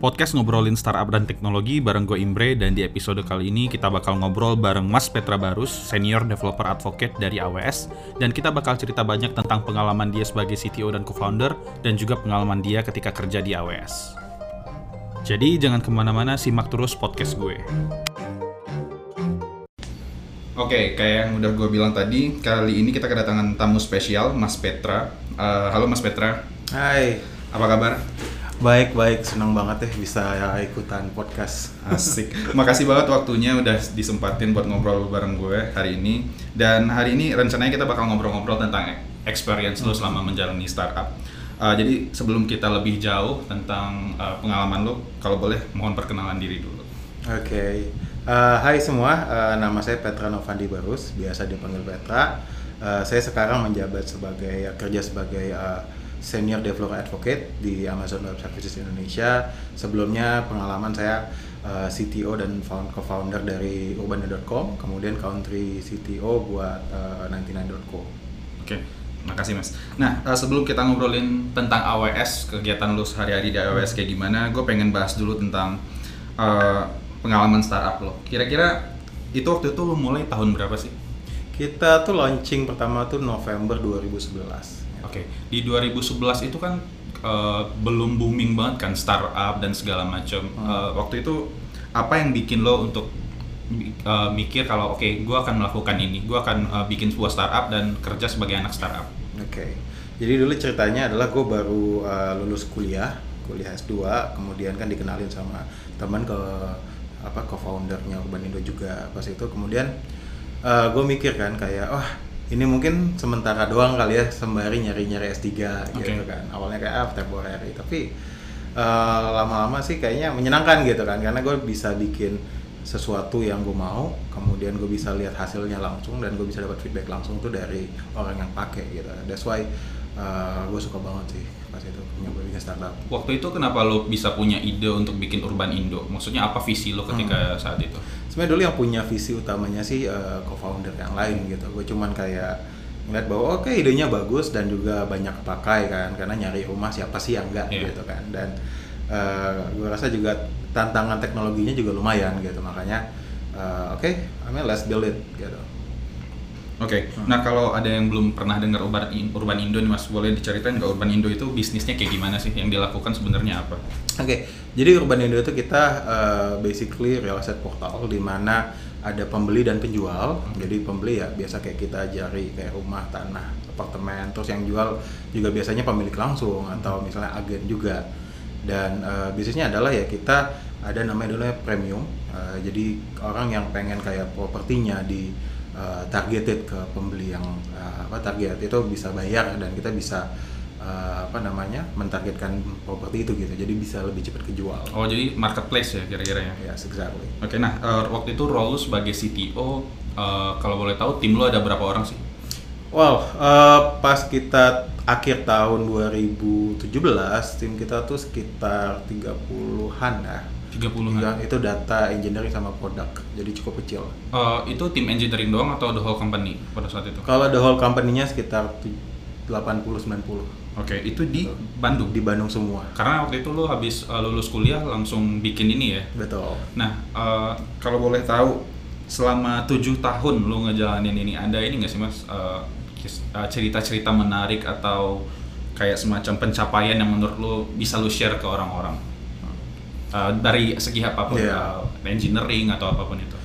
podcast ngobrolin startup dan teknologi bareng gue Imbre dan di episode kali ini kita bakal ngobrol bareng Mas Petra Barus, senior developer advocate dari AWS dan kita bakal cerita banyak tentang pengalaman dia sebagai CTO dan co-founder dan juga pengalaman dia ketika kerja di AWS. Jadi jangan ke mana-mana, simak terus podcast gue. Oke, kayak yang udah gue bilang tadi, kali ini kita kedatangan tamu spesial, Mas Petra. Uh, halo Mas Petra. Hai. Apa kabar? Baik, baik. Senang banget ya bisa ya, ikutan podcast. Asik. Makasih banget waktunya udah disempatin buat ngobrol bareng gue hari ini. Dan hari ini rencananya kita bakal ngobrol-ngobrol tentang experience lo selama menjalani startup. Uh, jadi sebelum kita lebih jauh tentang uh, pengalaman lo, kalau boleh mohon perkenalan diri dulu. Oke. Okay. Uh, hai semua, uh, nama saya Petra Novandi Barus, biasa dipanggil Petra. Uh, saya sekarang menjabat sebagai uh, kerja sebagai uh, Senior Developer Advocate di Amazon Web Services Indonesia. Sebelumnya pengalaman saya uh, CTO dan co-founder dari Urbana.com, kemudian country CTO buat uh, 99.co. Oke, okay. makasih mas. Nah uh, sebelum kita ngobrolin tentang AWS, kegiatan lu sehari-hari di AWS kayak gimana, gue pengen bahas dulu tentang uh, pengalaman startup lo. Kira-kira itu waktu itu lo mulai tahun berapa sih? Kita tuh launching pertama tuh November 2011 Oke, okay. di 2011 itu kan uh, belum booming banget kan startup dan segala macam. Hmm. Uh, waktu itu apa yang bikin lo untuk uh, mikir kalau oke, okay, gue akan melakukan ini, gue akan uh, bikin sebuah startup dan kerja sebagai anak startup. Oke, okay. jadi dulu ceritanya adalah gue baru uh, lulus kuliah, kuliah S2, kemudian kan dikenalin sama teman ke apa co-foundernya Urban Indo juga pas itu, kemudian uh, gue mikir kan kayak, wah oh, ini mungkin sementara doang kali ya sembari nyari-nyari S3 okay. gitu kan. Awalnya kayak ah temporary tapi uh, lama-lama sih kayaknya menyenangkan gitu kan karena gue bisa bikin sesuatu yang gue mau, kemudian gue bisa lihat hasilnya langsung dan gue bisa dapat feedback langsung tuh dari orang yang pakai gitu. That's why uh, gue suka banget sih pas itu nyoba bikin startup. Waktu itu kenapa lo bisa punya ide untuk bikin Urban Indo? Maksudnya apa visi lo ketika hmm. saat itu? Sebenarnya dulu yang punya visi utamanya sih uh, co-founder yang lain gitu. Gue cuman kayak ngeliat bahwa oke okay, idenya bagus dan juga banyak pakai kan karena nyari rumah siapa sih yang enggak yeah. gitu kan. Dan uh, gue rasa juga tantangan teknologinya juga lumayan gitu. Makanya uh, oke okay, I mean let's build it gitu Oke, okay. hmm. nah kalau ada yang belum pernah dengar Urban, Urban Indo nih Mas, boleh diceritain nggak Urban Indo itu bisnisnya kayak gimana sih? Yang dilakukan sebenarnya apa? Oke, okay. jadi Urban Indo itu kita uh, basically real estate portal di mana ada pembeli dan penjual. Jadi pembeli ya biasa kayak kita jari kayak rumah, tanah, apartemen. Terus yang jual juga biasanya pemilik langsung atau misalnya agen juga. Dan uh, bisnisnya adalah ya kita ada namanya dulu premium. Uh, jadi orang yang pengen kayak propertinya di uh, targeted ke pembeli yang uh, apa target itu bisa bayar dan kita bisa uh, apa namanya mentargetkan properti itu gitu. Jadi bisa lebih cepat kejual. Oh jadi marketplace ya kira-kira ya? Ya yes, exactly. Oke okay, nah uh, waktu itu role sebagai CTO uh, kalau boleh tahu tim lo ada berapa orang sih? Wow, uh, pas kita akhir tahun 2017 tim kita tuh sekitar 30-an ya 30 ya, itu data engineering sama produk jadi cukup kecil uh, itu tim engineering doang atau the whole company pada saat itu kalau the whole company-nya sekitar 80-90 Oke, okay, itu di Bandung. Di Bandung semua. Karena waktu itu lo habis uh, lulus kuliah langsung bikin ini ya. Betul. Nah, uh, kalau boleh tahu selama tujuh tahun lo ngejalanin ini, ada ini nggak sih mas uh, cerita-cerita menarik atau kayak semacam pencapaian yang menurut lo bisa lo share ke orang-orang? Uh, dari segi apa pun yeah. uh, engineering atau apa pun itu?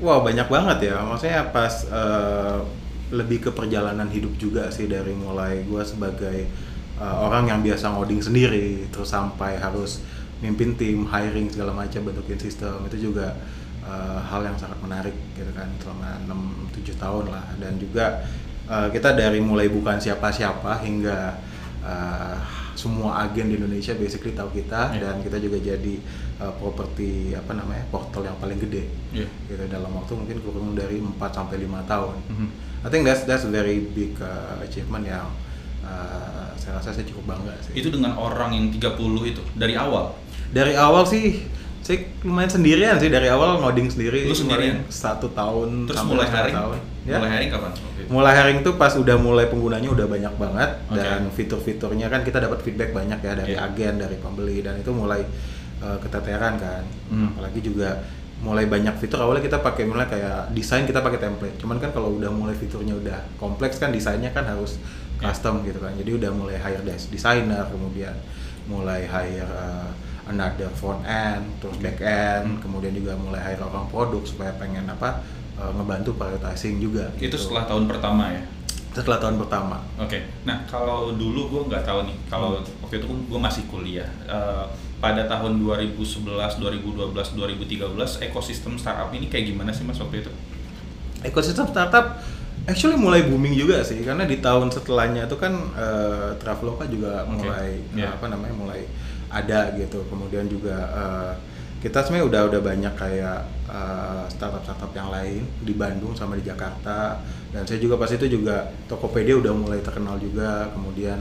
Wow banyak banget ya. Maksudnya pas uh, lebih ke perjalanan hidup juga sih dari mulai gue sebagai uh, orang yang biasa ngoding sendiri terus sampai harus mimpin tim hiring segala macam bentukin sistem itu juga uh, hal yang sangat menarik gitu kan selama 6-7 tahun lah. Dan juga uh, kita dari mulai bukan siapa-siapa hingga uh, semua agen di Indonesia basically tahu kita yeah. dan kita juga jadi uh, properti apa namanya portal yang paling gede yeah. gitu dalam waktu mungkin kurang dari 4 sampai lima tahun. Mm -hmm. I think that's that's a very big uh, achievement yang uh, saya rasa saya cukup bangga sih. Itu dengan orang yang 30 itu dari awal. Dari awal sih saya lumayan sendirian sih dari awal ngoding sendiri. Lu sendirian? Satu tahun Terus mulai hiring? Tahun. Ya. Mulai hiring kapan? Okay. Mulai hiring tuh pas udah mulai penggunanya udah banyak banget okay. dan fitur-fiturnya kan kita dapat feedback banyak ya dari yeah. agen, dari pembeli dan itu mulai uh, keteteran kan Hmm. apalagi juga mulai banyak fitur awalnya kita pakai mulai kayak desain kita pakai template cuman kan kalau udah mulai fiturnya udah kompleks kan desainnya kan harus Ya. custom gitu kan jadi udah mulai hire des- designer kemudian mulai hire uh, another front end terus back end Hmm. kemudian juga mulai hire orang produk supaya pengen apa uh, ngebantu prioritizing juga Itu gitu. setelah tahun pertama ya. setelah tahun pertama Oke, nah kalau dulu gue nggak tahu nih, kalau waktu itu gue masih kuliah. Eh, pada tahun 2011, 2012, 2013, ekosistem startup ini kayak gimana sih mas waktu itu? ekosistem startup actually mulai booming juga sih karena di tahun setelahnya itu kan eh, Traveloka juga Oke, mulai iya. apa namanya mulai ada gitu kemudian juga eh, kita sebenarnya udah udah banyak kayak eh, startup-startup yang lain di Bandung sama di Jakarta. Dan saya juga pas itu juga Tokopedia udah mulai terkenal juga. Kemudian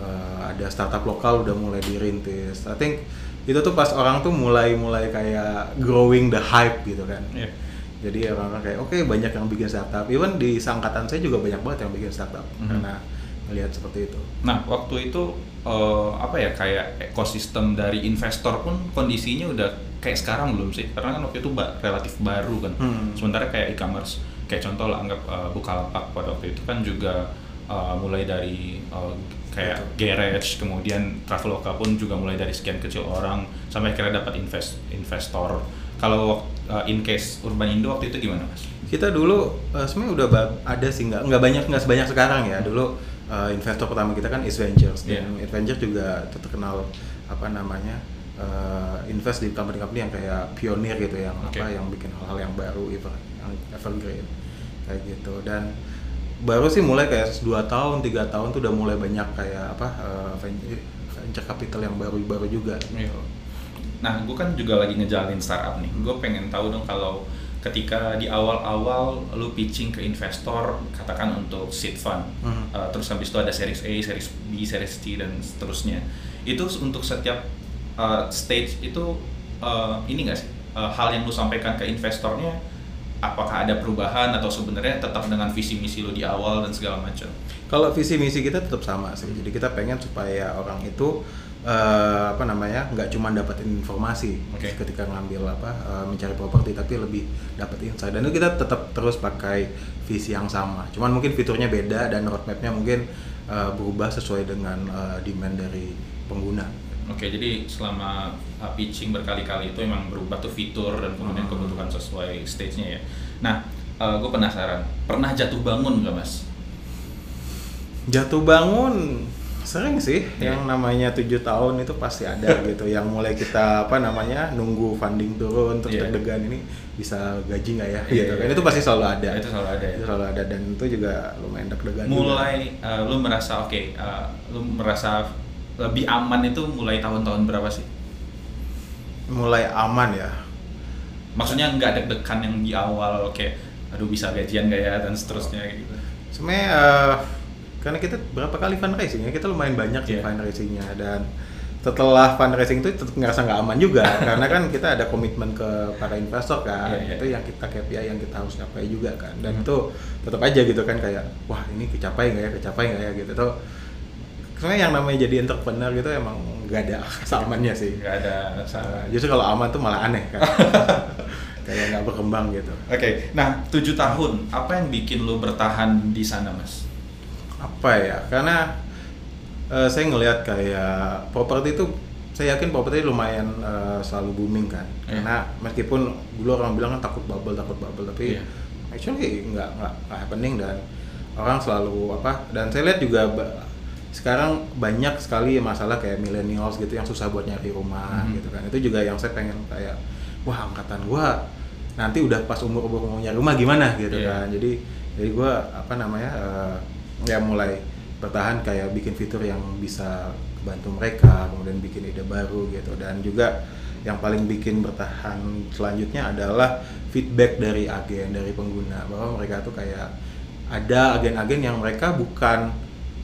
eh, ada startup lokal udah mulai dirintis. I think itu tuh pas orang tuh mulai mulai kayak growing the hype gitu kan. Iya. jadi orang-orang kayak oke banyak yang bikin startup. Even di sangkatan saya juga banyak banget yang bikin startup. Mhm. karena melihat seperti itu Nah waktu itu eh, apa ya kayak ekosistem dari investor pun kondisinya udah kayak sekarang belum sih? Karena kan waktu itu ba- relatif baru kan. Hmm. Sementara kayak e-commerce, kayak contoh lah anggap eh, Bukalapak pada waktu itu kan juga eh, mulai dari eh, kayak garage, kemudian Traveloka pun juga mulai dari sekian kecil orang sampai akhirnya dapat invest investor. Kalau eh, in case Urban Indo waktu itu gimana mas? kita dulu eh, sebenarnya udah ada sih nggak nggak banyak nggak sebanyak sekarang ya dulu eh, investor pertama kita kan East Ventures dan Iya. East Ventures juga terkenal apa namanya eh, invest di company-company yang kayak pionir gitu yang Oke. apa yang bikin hal-hal yang baru ever yang evergreen kayak gitu dan baru sih mulai kayak dua tahun tiga tahun tuh udah mulai banyak kayak apa eh, venture, capital yang baru-baru juga Iya. Nah, gue kan juga lagi ngejalanin startup nih. Gue pengen tahu dong kalau ketika di awal-awal lu pitching ke investor, katakan untuk seed fund, Hmm. uh, terus habis itu ada series A, series B, series C dan seterusnya. Itu untuk setiap uh, stage itu uh, ini nggak sih uh, hal yang lu sampaikan ke investornya? Apakah ada perubahan atau sebenarnya tetap dengan visi misi lu di awal dan segala macam? Kalau visi misi kita tetap sama sih. Jadi kita pengen supaya orang itu eh, apa namanya nggak cuma dapetin informasi Oke. ketika ngambil apa eh, mencari properti, tapi lebih dapat insight. Dan itu kita tetap terus pakai visi yang sama. Cuman mungkin fiturnya beda dan roadmapnya mungkin eh, berubah sesuai dengan eh, demand dari pengguna. Oke, jadi selama uh, pitching berkali-kali itu emang berubah tuh fitur dan kemudian Hmm. kebutuhan sesuai stage-nya ya. Nah, gue penasaran, pernah jatuh bangun nggak mas? Jatuh bangun sering sih Iya. yang namanya tujuh tahun itu pasti ada gitu yang mulai kita apa namanya nunggu funding turun terus Iya. deg-degan ini bisa gaji nggak ya Iya, gitu kan iya. itu pasti selalu ada Itu selalu ada ya? itu selalu ada dan itu juga lumayan deg-degan juga. Mulai uh, lu merasa oke, uh, lu merasa lebih aman itu mulai tahun-tahun berapa sih? mulai aman ya Maksudnya nggak deg-degan yang di awal kayak aduh bisa gajian nggak ya dan seterusnya gitu. sebenarnya eh, karena kita berapa kali fundraising ya? Kita lumayan banyak sih Iya. fundraisingnya. Dan setelah fundraising itu tetap ngerasa nggak aman juga. Karena kan kita ada komitmen ke para investor kan. Iya, iya. itu yang kita KPI yang kita harus capai juga kan. Dan Hmm. itu tetap aja gitu kan kayak wah ini kecapai nggak ya? Kecapai nggak ya? Gitu. Tuh sebenarnya yang namanya jadi entrepreneur gitu emang nggak ada kesamannya sih. Nggak ada Uh, salah. justru kalau aman tuh malah aneh kan. Kayak nggak berkembang gitu. Oke, nah tujuh tahun, apa yang bikin lu bertahan di sana mas? Apa ya karena eh, saya ngelihat kayak properti itu saya yakin properti lumayan eh, selalu booming kan Iya. karena meskipun dulu orang bilang kan takut bubble takut bubble tapi Iya. actually nggak nggak happening dan orang selalu apa dan saya lihat juga sekarang banyak sekali masalah kayak millennials gitu yang susah buat nyari rumah Mhm. gitu kan itu juga yang saya pengen kayak wah angkatan gua nanti udah pas umur umur mau nyari rumah gimana gitu Iya. kan jadi jadi gua apa namanya eh, ya mulai bertahan kayak bikin fitur yang bisa bantu mereka kemudian bikin ide baru gitu dan juga yang paling bikin bertahan selanjutnya adalah feedback dari agen dari pengguna bahwa mereka tuh kayak ada agen-agen yang mereka bukan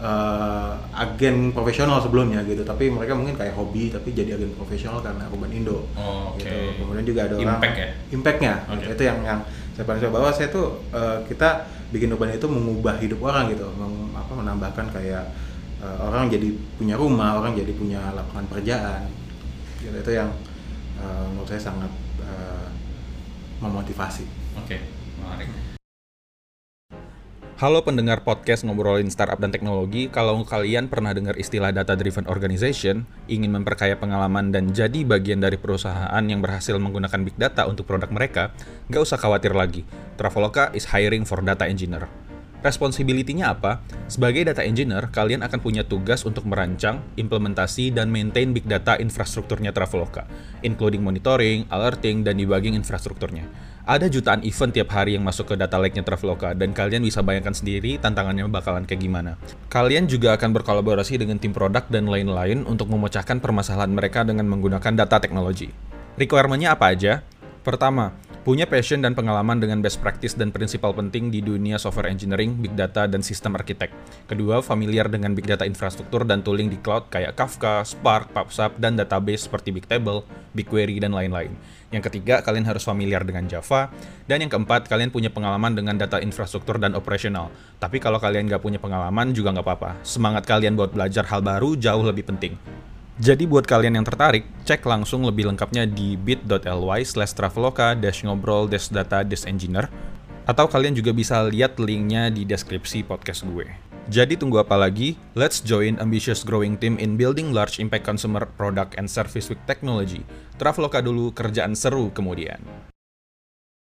eh, agen profesional sebelumnya gitu tapi mereka mungkin kayak hobi tapi jadi agen profesional karena Urban Indo Oh, Oke. gitu. kemudian juga ada orang Impact ya? impactnya Oke. itu yang yang saya paling suka bahwa saya tuh eh, kita bikin urban itu mengubah hidup orang gitu meng- apa menambahkan kayak eh, orang jadi punya rumah orang jadi punya lapangan pekerjaan gitu itu yang uh, menurut saya sangat uh, memotivasi. Oke, okay. menarik. Halo pendengar podcast ngobrolin startup dan teknologi. Kalau kalian pernah dengar istilah data driven organization, ingin memperkaya pengalaman dan jadi bagian dari perusahaan yang berhasil menggunakan big data untuk produk mereka, nggak usah khawatir lagi. Traveloka is hiring for data engineer. Responsibility-nya apa? Sebagai data engineer, kalian akan punya tugas untuk merancang, implementasi, dan maintain big data infrastrukturnya Traveloka, including monitoring, alerting, dan debugging infrastrukturnya. Ada jutaan event tiap hari yang masuk ke data lake-nya Traveloka, dan kalian bisa bayangkan sendiri tantangannya bakalan kayak gimana. Kalian juga akan berkolaborasi dengan tim produk dan lain-lain untuk memecahkan permasalahan mereka dengan menggunakan data teknologi. Requirement-nya apa aja? Pertama, punya passion dan pengalaman dengan best practice dan prinsipal penting di dunia software engineering, big data, dan sistem arsitek. Kedua, familiar dengan big data infrastruktur dan tooling di cloud kayak Kafka, Spark, PubSub, dan database seperti Bigtable, BigQuery, dan lain-lain. Yang ketiga, kalian harus familiar dengan Java. Dan yang keempat, kalian punya pengalaman dengan data infrastruktur dan operasional. Tapi kalau kalian nggak punya pengalaman juga nggak apa-apa. Semangat kalian buat belajar hal baru jauh lebih penting. Jadi buat kalian yang tertarik, cek langsung lebih lengkapnya di bit.ly slash traveloka dash ngobrol dash data dash engineer atau kalian juga bisa lihat linknya di deskripsi podcast gue. Jadi tunggu apa lagi? Let's join ambitious growing team in building large impact consumer product and service with technology. Traveloka dulu, kerjaan seru kemudian.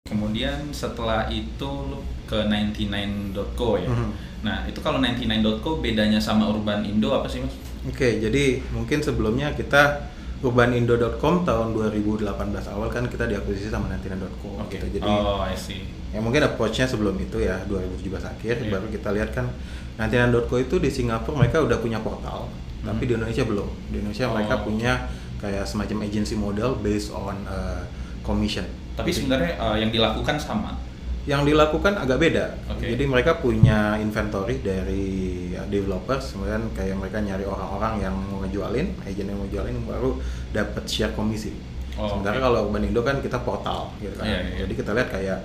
Kemudian setelah itu lu ke 99.co ya. Mm -hmm. Nah, itu kalau 99.co bedanya sama Urban Indo apa sih, Mas? Oke, jadi mungkin sebelumnya kita urbanindo.com tahun 2018 awal kan kita diakuisisi sama nantinan.co okay. gitu. Jadi oh, I see. Ya mungkin approach-nya sebelum itu ya 2017 akhir yeah. baru kita lihat kan nantinan.co itu di Singapura mereka udah punya portal, hmm. tapi di Indonesia belum. Di Indonesia oh, mereka okay. punya kayak semacam agency model based on uh, commission. Tapi sebenarnya uh, yang dilakukan sama yang dilakukan agak beda. Okay. Jadi mereka punya inventory dari developers, kemudian kayak mereka nyari orang-orang yang mau ngejualin, agent yang mau jualin baru dapat share komisi. Oh, Sementara okay. kalau Urban Indo kan kita portal gitu kan. Yeah, yeah. Jadi kita lihat kayak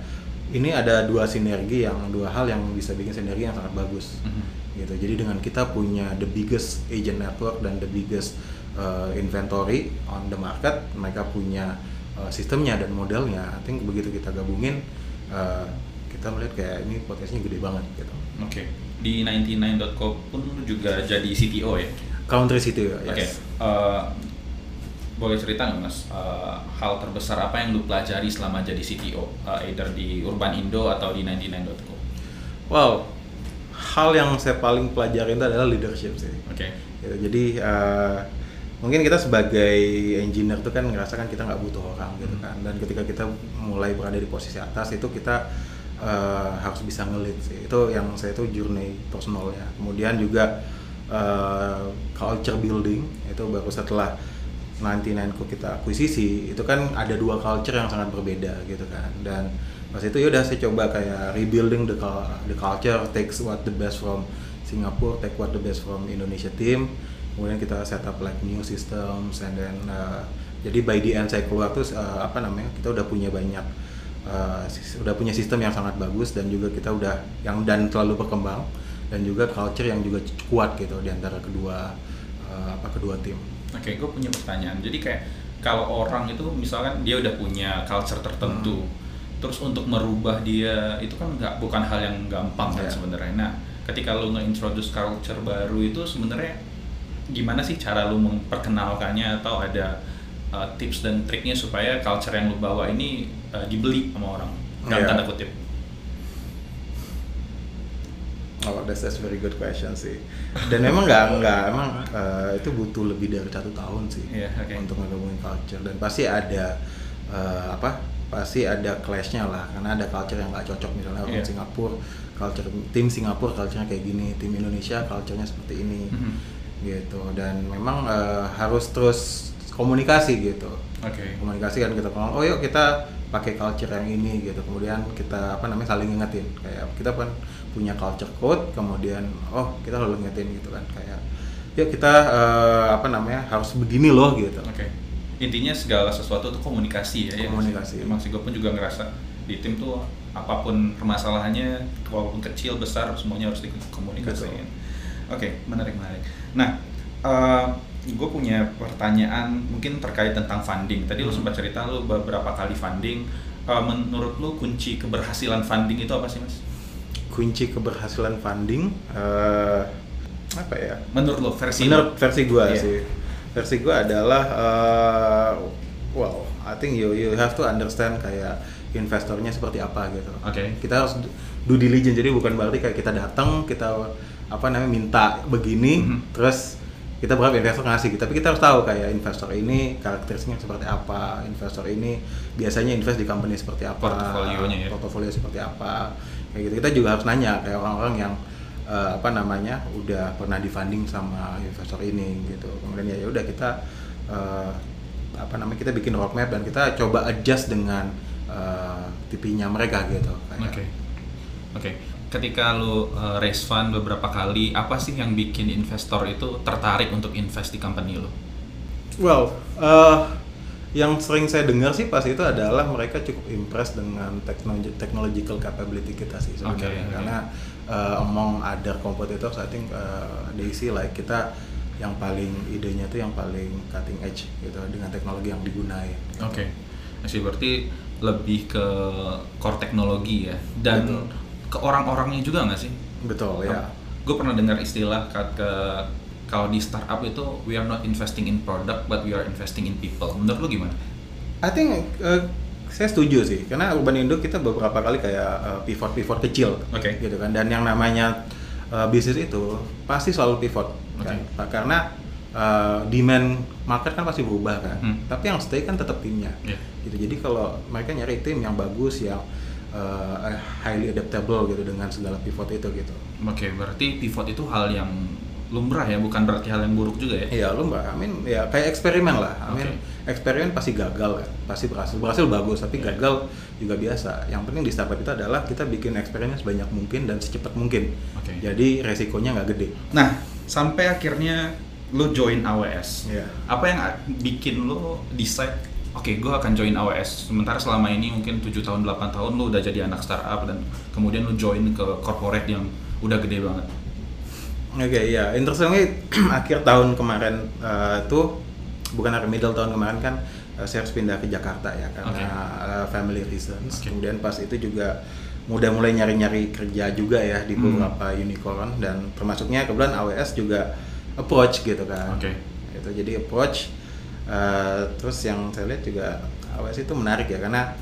ini ada dua sinergi yang dua hal yang bisa bikin sinergi yang sangat bagus. Mm -hmm. Gitu. Jadi dengan kita punya the biggest agent network dan the biggest uh, inventory on the market, mereka punya uh, sistemnya dan modelnya. I think begitu kita gabungin uh, kita melihat kayak ini potensinya gede banget gitu. Oke. Okay. Di 99.co pun juga jadi CTO ya? Country CTO, yes. Oke. Okay. Uh, eh, boleh cerita nggak mas uh, hal terbesar apa yang lu pelajari selama jadi CTO, uh, either di Urban Indo atau di 99.co? Wow, hal yang saya paling pelajari itu adalah leadership sih. Oke. Okay. Gitu, jadi uh, mungkin kita sebagai engineer tuh kan ngerasa kan kita nggak butuh orang gitu kan. Dan ketika kita mulai berada di posisi atas itu kita uh, harus bisa ngelit sih. Itu yang saya tuh journey personalnya. Kemudian juga uh, culture building itu baru setelah 99 ku kita akuisisi itu kan ada dua culture yang sangat berbeda gitu kan. Dan pas itu ya udah saya coba kayak rebuilding the, the culture takes what the best from Singapore take what the best from Indonesia team kemudian kita set up like new systems and then uh, jadi by the end saya keluar tuh uh, apa namanya kita udah punya banyak uh, udah punya sistem yang sangat bagus dan juga kita udah yang dan terlalu berkembang dan juga culture yang juga kuat gitu di antara kedua uh, apa kedua tim. Oke, okay, gue punya pertanyaan. Jadi kayak kalau orang itu misalkan dia udah punya culture tertentu, hmm. terus untuk merubah dia itu kan nggak bukan hal yang gampang kan yeah. sebenarnya. Nah, ketika lo nge-introduce culture baru itu sebenarnya gimana sih cara lu memperkenalkannya atau ada uh, tips dan triknya supaya culture yang lu bawa ini uh, dibeli sama orang dalam yeah. tanda kutip Oh, that's, that's very good question sih. Dan memang nggak nggak emang uh, itu butuh lebih dari satu tahun sih yeah, okay. untuk ngomongin culture dan pasti ada uh, apa? Pasti ada clashnya lah karena ada culture yang nggak cocok misalnya orang yeah. Singapura culture tim Singapura culturenya kayak gini, tim Indonesia culturenya seperti ini. Mm -hmm gitu. Dan memang uh, harus terus komunikasi gitu. Okay. komunikasi kan kita ngomong oh yuk kita pakai culture yang ini gitu. Kemudian kita apa namanya saling ngingetin. Kayak kita kan punya culture code kemudian oh kita lalu ngingetin gitu kan. Kayak yuk kita uh, apa namanya harus begini loh gitu. Okay. intinya segala sesuatu itu komunikasi ya, ya komunikasi. ya, emang sih gue pun juga ngerasa di tim tuh apa pun permasalahannya walaupun kecil besar semuanya harus dikomunikasikan okay, menarik menarik Nah, uh, gue punya pertanyaan mungkin terkait tentang funding. Tadi Hmm. sempat cerita lu beberapa kali funding. Eh, menurut lu kunci keberhasilan funding itu apa sih mas? Kunci keberhasilan funding eh, apa ya? Menurut lu versi Menurut versi gua Iya. sih. Versi gua adalah eh, wow, I think you you have to understand kayak investornya seperti apa gitu. Oke. Kita harus do diligence jadi bukan berarti kayak kita datang kita apa namanya minta begini Mhm. terus kita berharap investor ngasih tapi kita harus tahu kayak investor ini karakteristiknya seperti apa investor ini biasanya invest di company seperti apa Portofolionya ya. portofolio seperti apa kayak gitu kita juga harus nanya kayak orang-orang yang eh, apa namanya udah pernah di funding sama investor ini gitu kemudian ya ya udah kita eh, apa namanya kita bikin roadmap dan kita coba adjust dengan eh, tipinya mereka gitu Oke. Oke. Ketika lu uh, raise fund beberapa kali, apa sih yang bikin investor itu tertarik untuk invest di company lu? Well, eh, yang sering saya dengar sih pas itu adalah mereka cukup impressed dengan technology, technological capability kita sih sebenarnya Oke, oke. karena eh, among other competitors I think eh, they see like kita yang paling idenya tuh yang paling cutting edge gitu dengan teknologi yang digunain. Oke. Masih berarti lebih ke core teknologi ya dan Betul. Ke orang-orangnya juga nggak sih? Betul ya. Gue pernah dengar istilah kat- ke kalau di startup itu we are not investing in product but we are investing in people. Menurut lu gimana? I think eh, saya setuju sih karena Urban Indo kita beberapa kali kayak eh, pivot-pivot kecil Oke. gitu kan dan yang namanya eh, bisnis itu pasti selalu pivot kan Oke. Pak, karena eh, demand market kan pasti berubah kan Hmm. tapi yang stay kan tetap timnya Iya. gitu jadi kalau mereka nyari tim yang bagus yang eh, highly adaptable gitu dengan segala pivot itu gitu Oke, berarti pivot itu hal yang lumrah ya, bukan berarti hal yang buruk juga ya? Iya lu mbak, Amin ya kayak eksperimen lah. Amin Oke. eksperimen pasti gagal kan, pasti berhasil. Berhasil bagus, tapi Iya. gagal juga biasa. Yang penting di startup itu adalah kita bikin eksperimen sebanyak mungkin dan secepat mungkin. Oke. Jadi resikonya nggak gede. Nah, sampai akhirnya lu join AWS. Iya. Apa yang bikin lu decide, oke gue akan join AWS. Sementara selama ini mungkin 7 tahun, 8 tahun lu udah jadi anak startup dan kemudian lu join ke corporate yang udah gede banget. Oke, iya. Interestingly akhir tahun kemarin eh, tuh bukan akhir middle tahun kemarin kan eh, saya harus pindah ke Jakarta ya karena Oke. eh, family reasons. Oke. Kemudian pas itu juga udah mulai nyari-nyari kerja juga ya di Hmm. beberapa unicorn dan termasuknya kebetulan AWS juga approach gitu kan. Oke. Itu jadi approach eh, terus yang saya lihat juga AWS itu menarik ya karena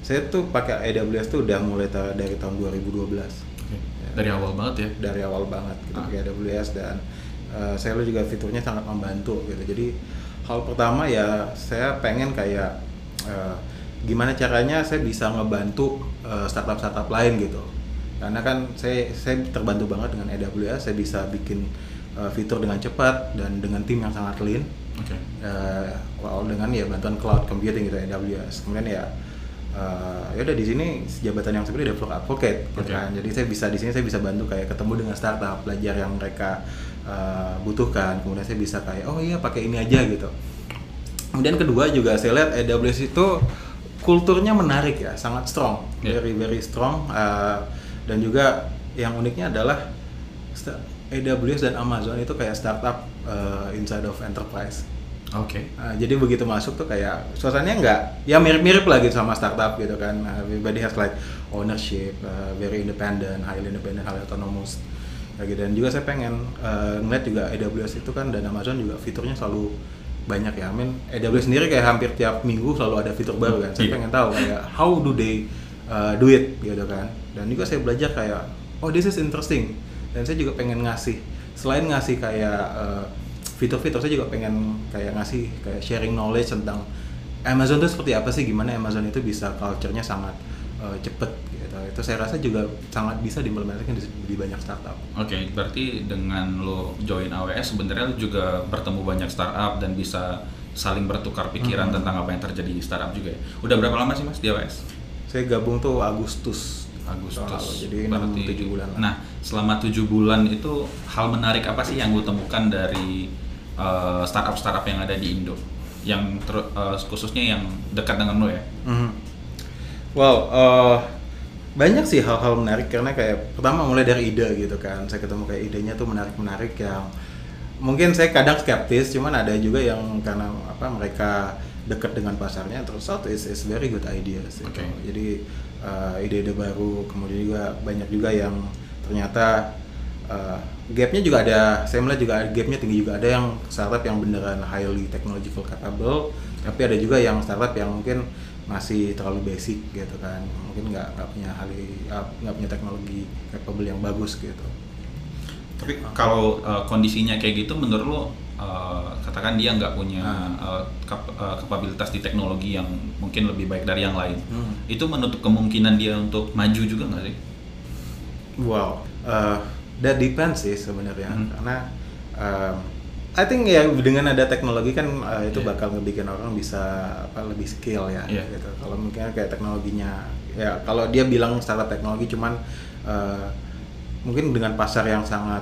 saya tuh pakai AWS tuh udah mulai ta- dari tahun 2012 Oke. Dari awal banget ya? dari awal banget gitu Ah. pakai AWS dan uh, saya lihat juga fiturnya sangat membantu gitu. Jadi hal pertama ya saya pengen kayak uh, gimana caranya saya bisa ngebantu uh, startup-startup lain gitu. Karena kan saya saya terbantu banget dengan AWS, saya bisa bikin uh, fitur dengan cepat dan dengan tim yang sangat lean. Oke. Uh, well, dengan ya bantuan cloud computing gitu AWS. Kemudian ya uh, ya udah di sini jabatan yang sebenarnya developer advocate gitu Oke. kan. Jadi saya bisa di sini saya bisa bantu kayak ketemu dengan startup, belajar yang mereka uh, butuhkan. Kemudian saya bisa kayak oh iya pakai ini aja gitu. Kemudian kedua juga saya lihat AWS itu kulturnya menarik ya, sangat strong, Yeah. very very strong. Uh, dan juga yang uniknya adalah AWS dan Amazon itu kayak startup uh, inside of enterprise. Oke. Uh, jadi begitu masuk tuh kayak suasananya nggak ya mirip-mirip lah gitu sama startup gitu kan. Uh, everybody has like ownership, uh, very independent, highly independent, highly autonomous. Kayak gitu. Dan juga saya pengen uh, ngeliat juga AWS itu kan dan Amazon juga fiturnya selalu banyak ya. I mean AWS sendiri kayak hampir tiap minggu selalu ada fitur baru kan. Saya Iya. pengen tahu kayak how do they uh, do it gitu kan. Dan juga saya belajar kayak oh this is interesting. Dan saya juga pengen ngasih selain ngasih kayak uh, fitur-fitur saya juga pengen kayak ngasih kayak sharing knowledge tentang Amazon itu seperti apa sih gimana Amazon itu bisa culture-nya sangat uh, cepet gitu itu saya rasa juga sangat bisa diimplementasikan di, di banyak startup Oke, berarti dengan lo join AWS sebenarnya lo juga bertemu banyak startup dan bisa saling bertukar pikiran Hmm. tentang apa yang terjadi di startup juga ya. Udah berapa lama sih Mas di AWS? saya gabung tuh Agustus Agustus. jadi Berarti- tujuh bulan lah. Nah, selama tujuh bulan itu hal menarik apa sih yang lo temukan dari uh, startup-startup yang ada di Indo? Yang ter- uh, khususnya yang dekat dengan lo ya? Mhm. Well, uh, banyak sih hal-hal menarik karena kayak pertama mulai dari ide gitu kan. Saya ketemu kayak idenya tuh menarik-menarik yang mungkin saya kadang skeptis, cuman ada juga yang karena apa mereka dekat dengan pasarnya, terus out is, is very good ideas. gitu. Oke. Jadi uh, ide-ide baru, kemudian juga banyak juga yang ternyata uh, gapnya juga ada. Saya melihat juga gapnya tinggi juga ada yang startup yang beneran highly technological capable, tapi ada juga yang startup yang mungkin masih terlalu basic gitu kan, mungkin nggak nggak punya highly uh, nggak punya teknologi capable yang bagus gitu. Tapi kalau uh, kondisinya kayak gitu, menurut lo uh, katakan dia nggak punya uh, kap- uh, kapabilitas di teknologi yang mungkin lebih baik dari yang lain, Hmm. itu menutup kemungkinan dia untuk maju juga nggak sih? Wow, uh, that depends sih sebenarnya Hmm. karena um, I think ya dengan ada teknologi kan uh, itu Iya. bakal ngebikin orang bisa apa lebih skill ya Iya. gitu. Kalau mungkin kayak teknologinya ya kalau dia bilang startup teknologi cuman uh, mungkin dengan pasar yang sangat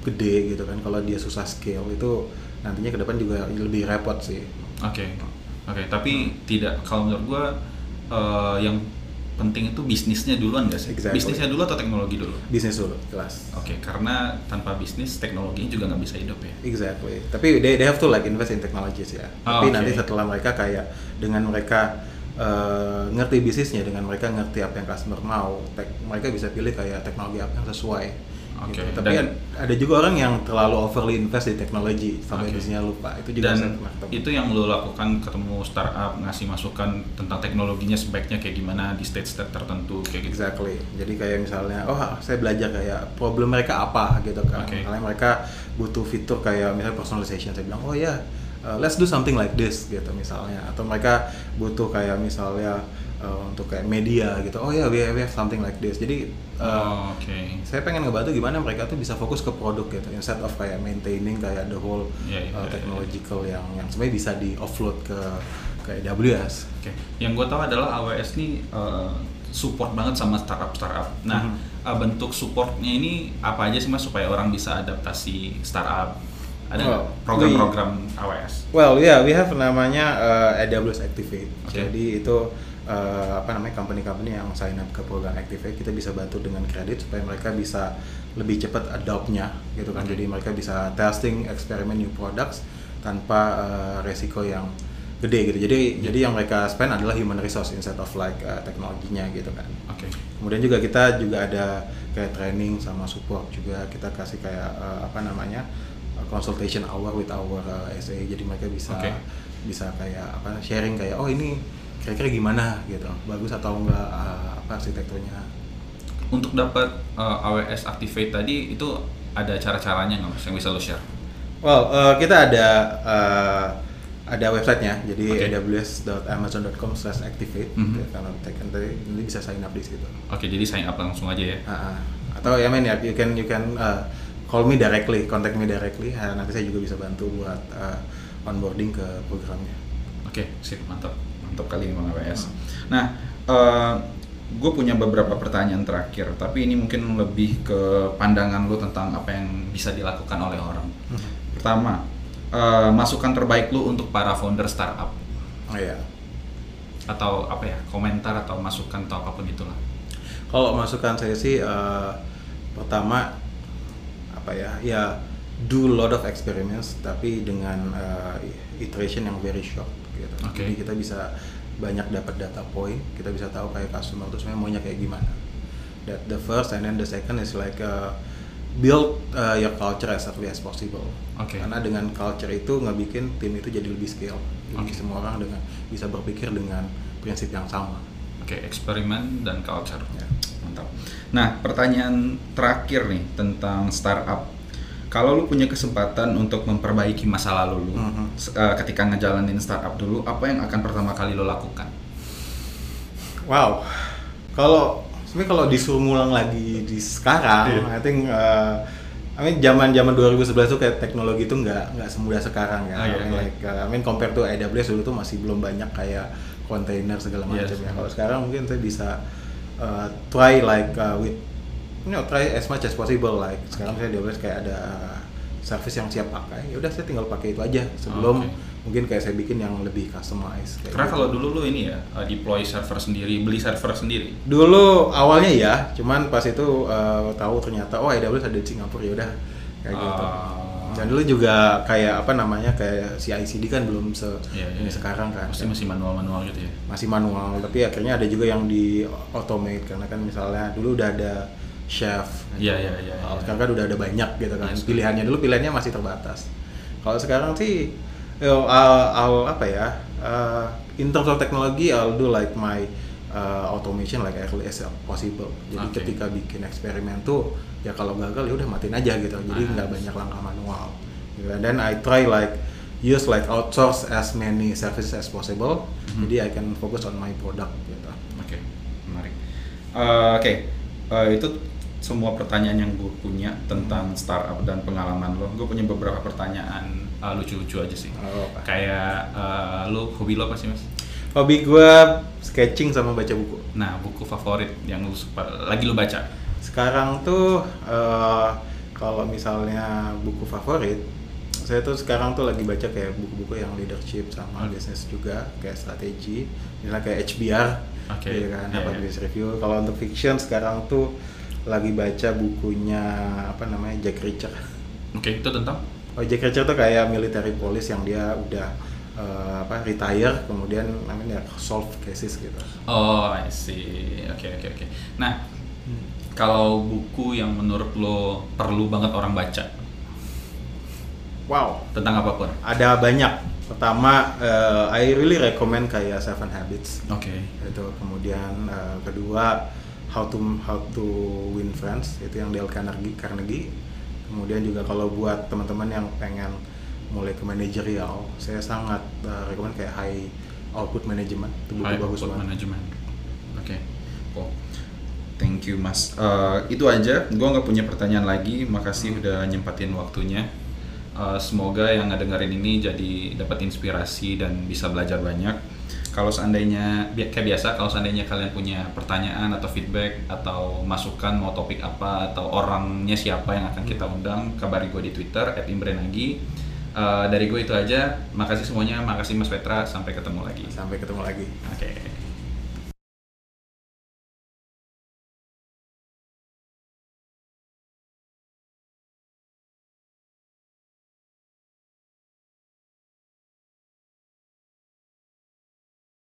gede gitu kan kalau dia susah scale itu nantinya ke depan juga lebih repot sih. Oke, oke. Tapi tidak kalau menurut gua uh, yang penting itu bisnisnya duluan nggak sih? Exactly. Bisnisnya dulu atau teknologi dulu? Bisnis dulu, jelas. Oke, karena tanpa bisnis teknologinya juga nggak bisa hidup ya. Exactly. Tapi they, they have to like invest in technologies ya. Oh, Tapi oke. nanti setelah mereka kayak dengan mereka eh, ngerti bisnisnya, dengan mereka ngerti apa yang customer mau, tek- mereka bisa pilih kayak teknologi apa yang sesuai. Oke, gitu. Tapi dan- ad- ada juga orang yang terlalu overly invest di teknologi sampai Oke. bisnisnya lupa. Itu juga Dan itu yang lo lakukan ketemu startup ngasih masukan tentang teknologinya sebaiknya kayak gimana di stage-stage tertentu kayak gitu. Exactly. Jadi kayak misalnya, oh saya belajar kayak problem mereka apa gitu kan. Misalnya mereka butuh fitur kayak misalnya personalization, saya bilang, oh ya, uh, let's do something like this gitu misalnya. Atau mereka butuh kayak misalnya uh, untuk kayak media gitu, oh ya, we, we have something like this. Jadi uh, Oh, Oke. saya pengen ngebantu gimana mereka tuh bisa fokus ke produk gitu, instead of kayak maintaining kayak the whole Iya, iya, uh, iya, technological yang yang sebenarnya bisa di offload ke ke AWS. Oke, yang gue tahu adalah AWS nih uh, support banget sama startup-startup. Nah, Mhm. uh, bentuk supportnya ini apa aja sih mas supaya orang bisa adaptasi startup? Ada Well, program-program AWS? Well, yeah, we have namanya uh, AWS Activate. Oke. Jadi itu uh, apa namanya company-company yang sign up ke program Activate kita bisa bantu dengan kredit supaya mereka bisa lebih cepat adopt-nya gitu kan. Oke. Jadi mereka bisa testing, eksperimen new products tanpa uh, resiko yang gede gitu. Jadi jadi yang mereka spend adalah human resource instead of like uh, teknologinya gitu kan. Oke. Kemudian juga kita juga ada kayak training sama support juga kita kasih kayak uh, apa namanya uh, consultation hour with our uh, SA jadi mereka bisa Oke. bisa kayak apa sharing kayak oh ini kira-kira gimana gitu bagus atau enggak uh, apa arsitekturnya Untuk dapat uh, AWS Activate tadi itu ada cara-caranya nggak mas yang bisa lo share? well uh, kita ada uh, ada websitenya jadi aws.amazon.com/activate Mhm. gitu. kalau tekan tadi ini bisa sign up di situ Oke, jadi sign up langsung aja ya. Ah, ah. atau ya men ya you can you can uh, call me directly contact me directly nanti saya juga bisa bantu buat uh, onboarding ke programnya Oke, sip, mantap, mantap kali Bang AWS. Hmm. Nah, gue punya beberapa pertanyaan terakhir, tapi ini mungkin lebih ke pandangan lo tentang apa yang bisa dilakukan oleh orang. Pertama, eh, masukan terbaik lo untuk para founder startup oh ya atau apa ya, komentar atau masukan atau apa pun itulah. kalau masukan saya sih uh, pertama apa ya ya do lot of experiments tapi dengan uh, iteration yang very short gitu Oke. jadi kita bisa banyak dapat data point kita bisa tahu kayak customer itu sebenarnya maunya kayak gimana that the first and then the second is like uh, build uh, your culture as early as possible Oke. karena dengan culture itu nggak bikin tim itu jadi lebih scale jadi Oke. semua orang dengan bisa berpikir dengan prinsip yang sama Oke, eksperimen dan culture. Ya. Mantap. Nah, pertanyaan terakhir nih tentang startup. Kalau lu punya kesempatan untuk memperbaiki masa lalu lu, Mhm. se- eh, ketika ngejalanin startup dulu, apa yang akan pertama kali lo lakukan? Wow, kalau sebenarnya kalau disuruh ngulang lagi di sekarang, Iya. I think uh, I mean zaman zaman 2011 tuh kayak teknologi itu nggak nggak semudah sekarang ya. Oh, iya, I mean iya. like uh, I mean compare to AWS dulu tuh masih belum banyak kayak kontainer segala Yes. macam ya. Kalau sekarang mungkin saya bisa uh, try like uh, with you know try as much as possible like sekarang saya di AWS kayak ada service yang siap pakai. Ya udah saya tinggal pakai itu aja sebelum Oke. mungkin kayak saya bikin yang lebih customized. kayak Karena gitu. kalau dulu lu ini ya, eh, deploy server sendiri, beli server sendiri. Dulu awalnya ya, cuman pas itu uh, tahu ternyata oh AWS ada di Singapura ya udah kayak gitu. Ah, Dan dulu juga kayak apa namanya kayak CICD kan belum se Iya, iya, ini iya. sekarang kan. Pasti masih manual-manual gitu ya. masih manual tapi akhirnya ada juga yang di automate karena kan misalnya dulu udah ada chef Iya, iya, iya, Kalau iya. sekarang kan udah ada banyak gitu kan Yes. pilihannya dulu pilihannya masih terbatas kalau sekarang sih yo, I'll, I'll- apa ya uh, in terms of technology I'll do like my uh, automation like early as possible jadi Oke. ketika bikin eksperimen tuh ya kalau gagal ya udah matiin aja gitu jadi Ah. nggak banyak langkah manual gitu. then I try like use like outsource as many services as possible Mhm. jadi I can focus on my product gitu Oke, menarik. Eh, Oke, Eh, itu semua pertanyaan yang gue punya tentang startup dan pengalaman lo. Gue punya beberapa pertanyaan eh, lucu-lucu aja sih. Oh, apa? Kayak eh, lo hobi lo apa sih mas? hobi gue sketching sama baca buku Nah, buku favorit yang lu suka- lagi lo baca? sekarang tuh eh, kalau misalnya buku favorit saya tuh sekarang tuh lagi baca kayak buku-buku yang leadership sama Oke. bisnis juga kayak strategi misalnya kayak HBR Oke, gitu kan iya, apa iya. business review kalau untuk fiction sekarang tuh lagi baca bukunya apa namanya Jack Reacher Oke, itu tentang? oh Jack Reacher tuh kayak military police yang dia udah eh, apa retire kemudian namanya solve cases gitu Oh, I see. Oke, oke, oke. Nah, kalau buku yang menurut lo perlu banget orang baca wow tentang apa pun? ada banyak pertama eh, I really recommend kayak Seven Habits Oke. itu kemudian eh, kedua How to How to Win Friends itu yang Dale Carnegie Carnegie kemudian juga kalau buat teman-teman yang pengen mulai ke manajerial saya sangat eh, recommend kayak High Output Management itu buku High bagus output banget management. Oke, cool. Thank you mas. Eh, itu aja. Gua nggak punya pertanyaan lagi. Makasih udah nyempatin waktunya. Eh, semoga yang ngedengerin ini jadi dapat inspirasi dan bisa belajar banyak. Kalau seandainya kayak biasa, kalau seandainya kalian punya pertanyaan atau feedback atau masukan mau topik apa atau orangnya siapa yang akan kita undang, kabari gue di Twitter @imbrenagi. Eh, dari gue itu aja. Makasih semuanya. Makasih Mas Petra. Sampai ketemu lagi. sampai ketemu lagi Oke.